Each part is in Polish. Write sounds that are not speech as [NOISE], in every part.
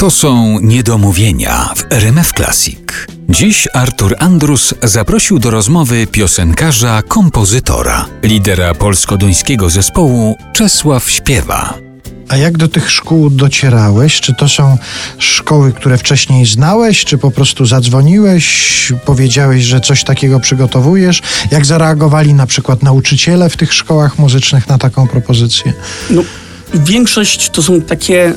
To są niedomówienia w RMF Classic. Dziś Artur Andrus zaprosił do rozmowy piosenkarza, kompozytora, lidera polsko-duńskiego zespołu Czesław Śpiewa. A jak do tych szkół docierałeś? Czy to są szkoły, które wcześniej znałeś, czy po prostu zadzwoniłeś, powiedziałeś, że coś takiego przygotowujesz? Jak zareagowali na przykład nauczyciele w tych szkołach muzycznych na taką propozycję? No, większość to są takie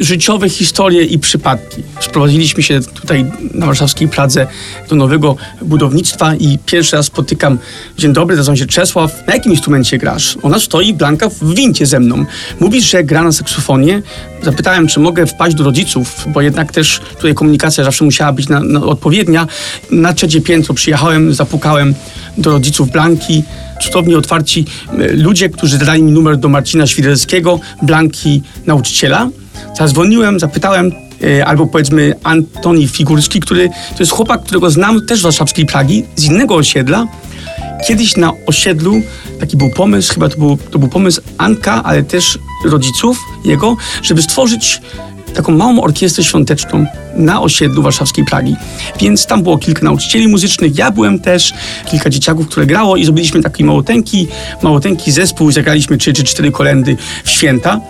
życiowe historie i przypadki. Sprowadziliśmy się tutaj na warszawskiej Pradze do nowego budownictwa i pierwszy raz spotykam, dzień dobry, nazywam się Czesław, na jakim instrumencie grasz? Ona stoi, Blanka, w wincie ze mną. Mówisz, że gra na saksofonie? Zapytałem, czy mogę wpaść do rodziców, bo jednak też tutaj komunikacja zawsze musiała być na, na odpowiednia. Na trzecie piętro przyjechałem, zapukałem do rodziców Blanki, cudownie otwarci e, ludzie, którzy dali mi numer do Marcina Świderskiego, Blanki nauczyciela. Zadzwoniłem, zapytałem, e, albo powiedzmy Antoni Figurski, który to jest chłopak, którego znam też z warszawskiej Pragi, z innego osiedla. Kiedyś na osiedlu taki był pomysł, chyba to był, to był pomysł Anka, ale też rodziców jego, żeby stworzyć taką małą orkiestrę świąteczną na osiedlu warszawskiej Pragi. Więc tam było kilka nauczycieli muzycznych, ja byłem też, kilka dzieciaków, które grało i zrobiliśmy taki małotenki, małotenki zespół, zagraliśmy trzy czy cztery kolendy w święta.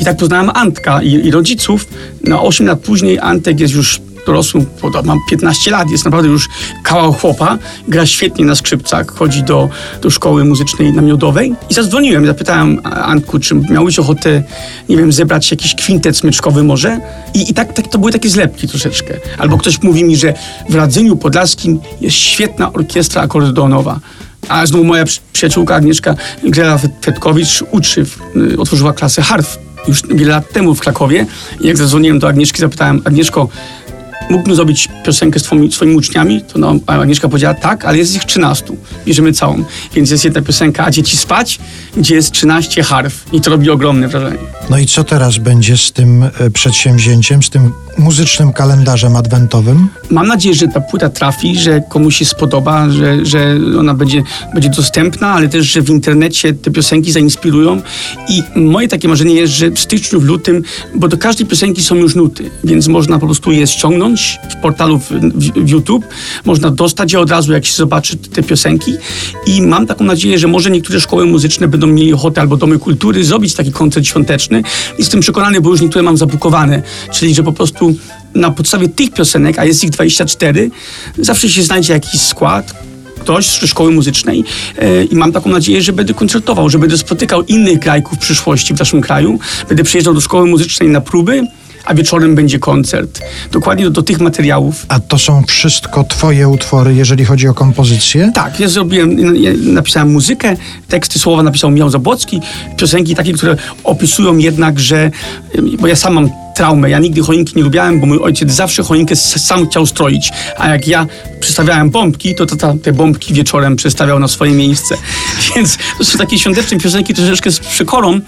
I tak poznałem Antka i, i rodziców. No 8 lat później Antek jest już dorosły, bo mam 15 lat, jest naprawdę już kawał chłopa, gra świetnie na skrzypcach, chodzi do, do szkoły muzycznej namiotowej i zadzwoniłem, zapytałem Antku, czy miałbyś ochotę, nie wiem, zebrać jakiś kwintet smyczkowy może i, i tak, tak to były takie zlepki troszeczkę. Albo ktoś mówi mi, że w Radzeniu Podlaskim jest świetna orkiestra akordeonowa. A znowu moja przyjaciółka Agnieszka Grela-Fetkowicz uczy, y, otworzyła klasę harf już wiele lat temu w Krakowie. Jak zadzwoniłem do Agnieszki, zapytałem, Agnieszko, mógłbym zrobić piosenkę z twoimi, swoimi uczniami? To no, Agnieszka powiedziała, tak, ale jest ich 13. Bierzemy całą. Więc jest jedna piosenka, a dzieci spać, gdzie jest 13 harf. I to robi ogromne wrażenie. No i co teraz będzie z tym e, przedsięwzięciem, z tym muzycznym kalendarzem adwentowym? Mam nadzieję, że ta płyta trafi, że komuś się spodoba, że, że ona będzie, będzie dostępna, ale też, że w internecie te piosenki zainspirują. I moje takie marzenie jest, że w styczniu, w lutym, bo do każdej piosenki są już nuty, więc można po prostu je ściągnąć w portalu w, w, w YouTube, można dostać je od razu, jak się zobaczy te piosenki. I mam taką nadzieję, że może niektóre szkoły muzyczne będą mieli ochotę albo domy kultury zrobić taki koncert świąteczny. I jestem przekonany, bo już niektóre mam zabukowane, czyli że po prostu na podstawie tych piosenek, a jest ich 24, zawsze się znajdzie jakiś skład, ktoś z szkoły muzycznej e, i mam taką nadzieję, że będę koncertował, że będę spotykał innych grajków w przyszłości w naszym kraju, będę przyjeżdżał do szkoły muzycznej na próby, a wieczorem będzie koncert. Dokładnie do, do, tych materiałów. A to są wszystko twoje utwory, jeżeli chodzi o kompozycję? Tak, ja zrobiłem, ja napisałem muzykę, teksty, słowa napisał Miał Zabłocki, piosenki takie, które opisują jednak, że, bo ja sam mam traumę. Ja nigdy choinki nie lubiałem, bo mój ojciec zawsze choinkę sam chciał stroić. A jak ja przestawiałem bombki, to, to ta, te bombki wieczorem przestawiał na swoje miejsce. [LAUGHS] Więc to są takie świąteczne piosenki troszeczkę z przykorą.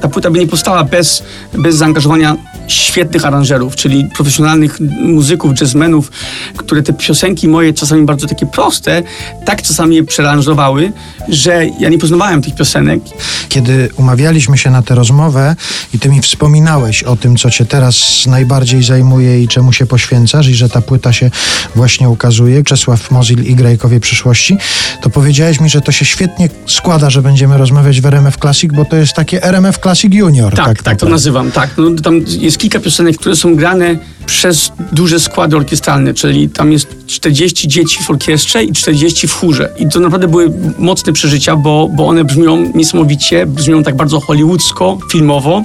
Ta płyta by nie powstała bez, bez zaangażowania świetnych aranżerów, czyli profesjonalnych muzyków, jazzmenów, które te piosenki moje, czasami bardzo takie proste, tak czasami je przearanżowały, że ja nie poznawałem tych piosenek. Kiedy umawialiśmy się na tę rozmowę i ty mi wspominałeś o tym, co cię teraz najbardziej zajmuje i czemu się poświęcasz i że ta płyta się właśnie ukazuje, Czesław Mozil i Grajkowie przyszłości, to powiedziałeś mi, że to się świetnie składa, że będziemy rozmawiać w RMF Classic, bo to jest takie RMF Classic Junior. Tak, tak, tak to nazywam, tak. No, tam jest kilka piosenek, które są grane przez duże składy orkiestralne, czyli tam jest 40 dzieci w orkiestrze i 40 w chórze. I to naprawdę były mocne przeżycia, bo, bo one brzmią niesamowicie, brzmią tak bardzo hollywoodzko, filmowo.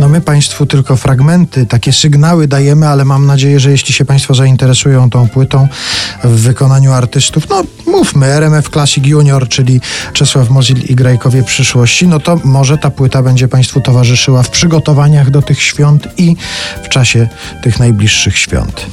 No my Państwu tylko fragmenty, takie sygnały dajemy, ale mam nadzieję, że jeśli się Państwo zainteresują tą płytą w wykonaniu artystów, no mówmy, RMF Classic Junior, czyli Czesław Mozil i Grajkowie przyszłości, no to może ta płyta będzie Państwu towarzyszyła w przygotowaniach do tych świąt i w czasie tych najbliższych świąt.